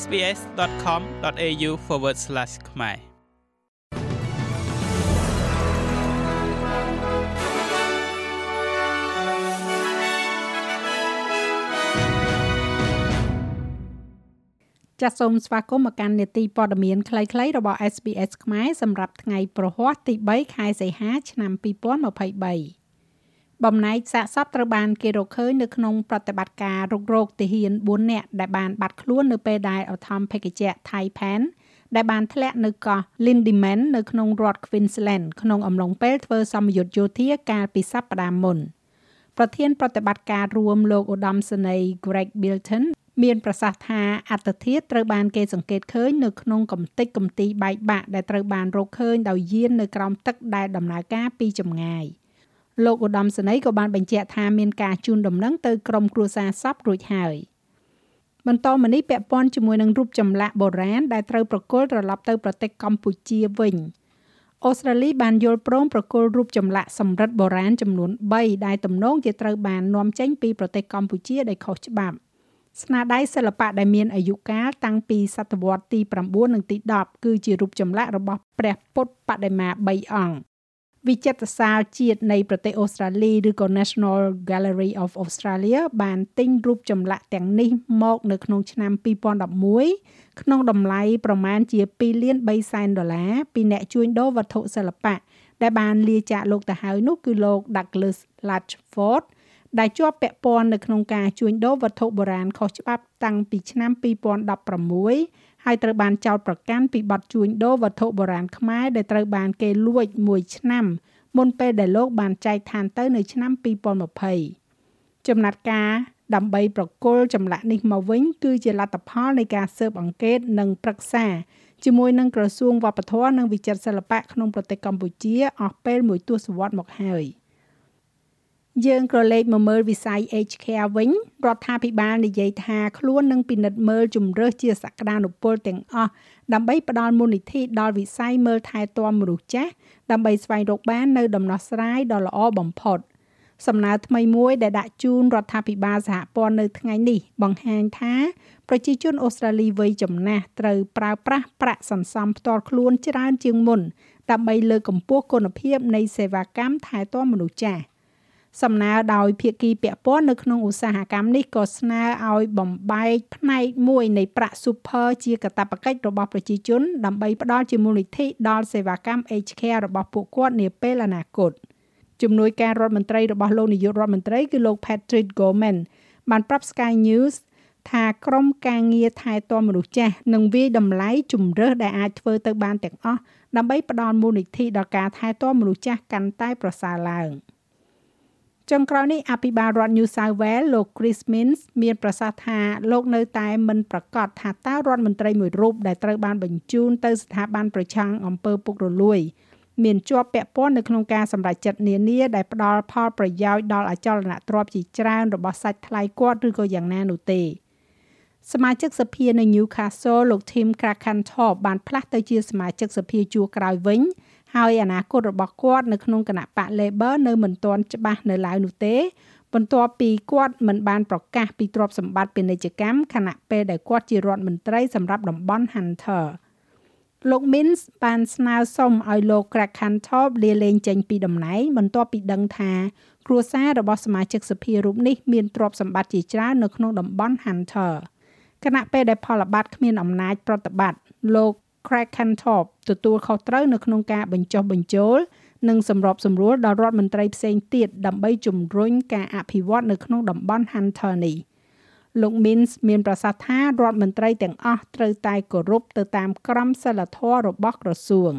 sbs.com.au/ ខ្មែរចាសសូមស្វាគមន៍មកកាន់នេតិព័ត៌មានខ្លីៗរបស់ SBS ខ្មែរសម្រាប់ថ្ងៃប្រហ័សទី3ខែសីហាឆ្នាំ2023 បំណែកសាកសពត្រូវបានគេរកឃើញនៅក្នុងប្រតិបត្តិការរុករកទាហាន4នាក់ដែលបានបាត់ខ្លួននៅពេលដែលអធម្មភេកជ្ជៈ Taipan ដែលបានធ្លាក់នៅកោះ Lindeman នៅក្នុងរដ្ឋ Queensland ក្នុងអំឡុងពេលធ្វើសម្ពយុទ្ធយោធាកាលពីសប្តាហ៍មុនប្រធានប្រតិបត្តិការរួមលោកឧត្តមសេនីយ៍ Greg Bilton មានប្រសាសន៍ថាអត្តធាតុត្រូវបានគេសង្កេតឃើញនៅក្នុងកំទេចកំទីបែកបាក់ដែលត្រូវបានរកឃើញដោយយាននៅក្រោមទឹកដែលដំណើរការពីចម្ងាយ។ លោកឧត្តមសេនីយ៍ក៏បានបញ្ជាក់ថាមានការជូនដំណឹងទៅក្រុមគ្រួសារសពរួចហើយបន្តមកនេះពាក់ព័ន្ធជាមួយនឹងរូបចម្លាក់បុរាណដែលត្រូវប្រគល់ត្រឡប់ទៅប្រទេសកម្ពុជាវិញអូស្ត្រាលីបានយល់ព្រមប្រគល់រូបចម្លាក់សំរឹទ្ធបុរាណចំនួន3ដែលទំនងជាត្រូវបាននាំចេញពីប្រទេសកម្ពុជាដោយខុសច្បាប់ស្នាដៃសិល្បៈដែលមានអាយុកាលតាំងពីសតវត្សទី9និងទី10គឺជារូបចម្លាក់របស់ព្រះពុទ្ធបដិមា3អង្គ វិចិត្រសាលជាតិនៃប្រទេសអូស្ត្រាលីឬក៏ National Gallery of Australia បានទិញរូបចម្លាក់ទាំងនេះមកនៅក្នុងឆ្នាំ2011ក្នុងតម្លៃប្រមាណជា2លាន3សែនដុល្លារពីអ្នកជួញដូរវត្ថុសិល្បៈដែលបានលាចាកលោកទៅហើយនោះគឺលោក Douglas Latchford ដែ លជាប់ពាក់ព័ន្ធនៅក្នុងការជួញដូរវត្ថុបុរាណខុសច្បាប់តាំងពីឆ្នាំ2016ហើយត្រូវបានចោទប្រកាន់ពីបទជួញដូរវត្ថុបុរាណខ្មែរដែលត្រូវបានគេលួចមួយឆ្នាំមុនពេលដែលលោកបានចែកឋានទៅនៅឆ្នាំ2020ចំណាត់ការដើម្បីប្រគល់ចម្លាក់នេះមកវិញ គឺជាលទ្ធផលនៃការស៊ើបអង្កេតនិងប្រឹក្សាជាមួយនឹងក្រសួងវប្បធម៌និងវិចិត្រសិល្បៈក្នុងប្រទេសកម្ពុជាអស់ពេលមួយទសវត្សរ៍មកហើយ។ យើងក៏លេខមកមើលវិស័យ Age Care វិញរដ្ឋាភិបាលនិយាយថាខ្លួននឹងពិនិត្យមើលជំរើសជាសក្តានុពលទាំងអស់ដើម្បីផ្ដល់មូលនិធិដល់វិស័យមើលថែទាំមនុស្សចាស់ដើម្បីស្វែងរកបាននៅដំណោះស្រាយដ៏ល្អបំផុតសំណើថ្មីមួយដែលដាក់ជូនរដ្ឋាភិបាលសហព័ន្ធនៅថ្ងៃនេះបង្ហាញថាប្រជាជនអូស្ត្រាលីវ័យចំណាស់ត្រូវប្រើប្រាស់ប្រាក់សន្សំផ្ទាល់ខ្លួនច្រើនជាងមុនដើម្បីលើកកម្ពស់គុណភាពនៃសេវាកម្មថែទាំមនុស្សចាស់ សំណើដោយភាគីពាក់ព័ន្ធនៅក្នុងឧស្សាហកម្មនេះក៏ស្នើឲ្យបំបែកផ្នែកមួយនៃប្រាក់ Super ជាកាតព្វកិច្ចរបស់ប្រជាជន ដើម្បីផ្ដល់ជាមូលនិធិដល់សេវាកម្ម Aged Care របស់ពួកគាត់នាពេលអនាគតជំនួយការរដ្ឋមន្ត្រីរបស់លោកនាយករដ្ឋមន្ត្រីគឺលោក Patrick Gorman បានប្រាប់ Sky News ថាក្រុមការងារថែទាំមនុស្សចាស់នឹងវាយតម្លៃជំរើសដែលអាចធ្វើទៅបានទាំងអស់ដើម្បីផ្ដល់មូលនិធិដល់ការថែទាំមនុស្សចាស់កាន់តែប្រសើរឡើង។ ចុងក្រោយនេះអភិបាលរដ្ឋ New South Wales លោក Chris Minns មានប្រសាសន៍ថាលោកនៅតែមិនប្រកាសថាតើរដ្ឋមន្ត្រីមួយរូបដែលត្រូវបានបញ្ជូនទៅស្ថាប័នប្រឆាំងអំពើពុករលួយមានជាប់ពាក់ព័ន្ធនៅក្នុងការសម្រេចចិត្តនានាដែលផ្ដល់ផលប្រយោជន៍ដល់អចលនទ្រព្យជាច្រើនរបស់សាច់ថ្លៃគាត់ឬក៏យ៉ាងណានោះទេសមាជិកសភានៅ Newcastle លោក Tim Krakenthorpe បានផ្លាស់ទៅជាសមាជិកសភាជួរក្រោយវិញ ហើយអនាគតរបស់គាត់នៅក្នុងគណៈបក Labor នៅមិនទាន់ច្បាស់នៅឡើយនោះទេបន្ទាប់ពីគាត់មិនបានប្រកាសពីទ្រព្យសម្បត្តិពាណិជ្ជកម្មខណៈពេលដែលគាត់ជារដ្ឋមន្ត្រីសម្រាប់តំបន់ Hunter លោក Mins បានស្នើសុំឲ្យលោក Krakenthorpe លាលែងចេញពីតំណែងបន្ទាប់ពីដឹងថាគ្រួសាររបស់សមាជិកសភារូបនេះមានទ្រព្យសម្បត្តិជាច្រើននៅក្នុងតំបន់ Hunter គណៈពេលដែលផលបត្តិគ្មានអំណាចប្រតិបត្តិលោក Krakenthorpe ទទួលខុសត្រូវនៅក្នុងការបញ្ចុះបញ្ចូល និងសម្របសម្រួលដល់រដ្ឋមន្ត្រីផ្សេងទៀតដើម្បីជំរុញការអភិវឌ្ឍនៅក្នុងតំបន់ Hunter នេះលោក Mins មានប្រសាសន៍ថារដ្ឋមន្ត្រីទាំងអស់ត្រូវតែគោរពទៅតាមក្រមសីលធម៌របស់ក្រសួង។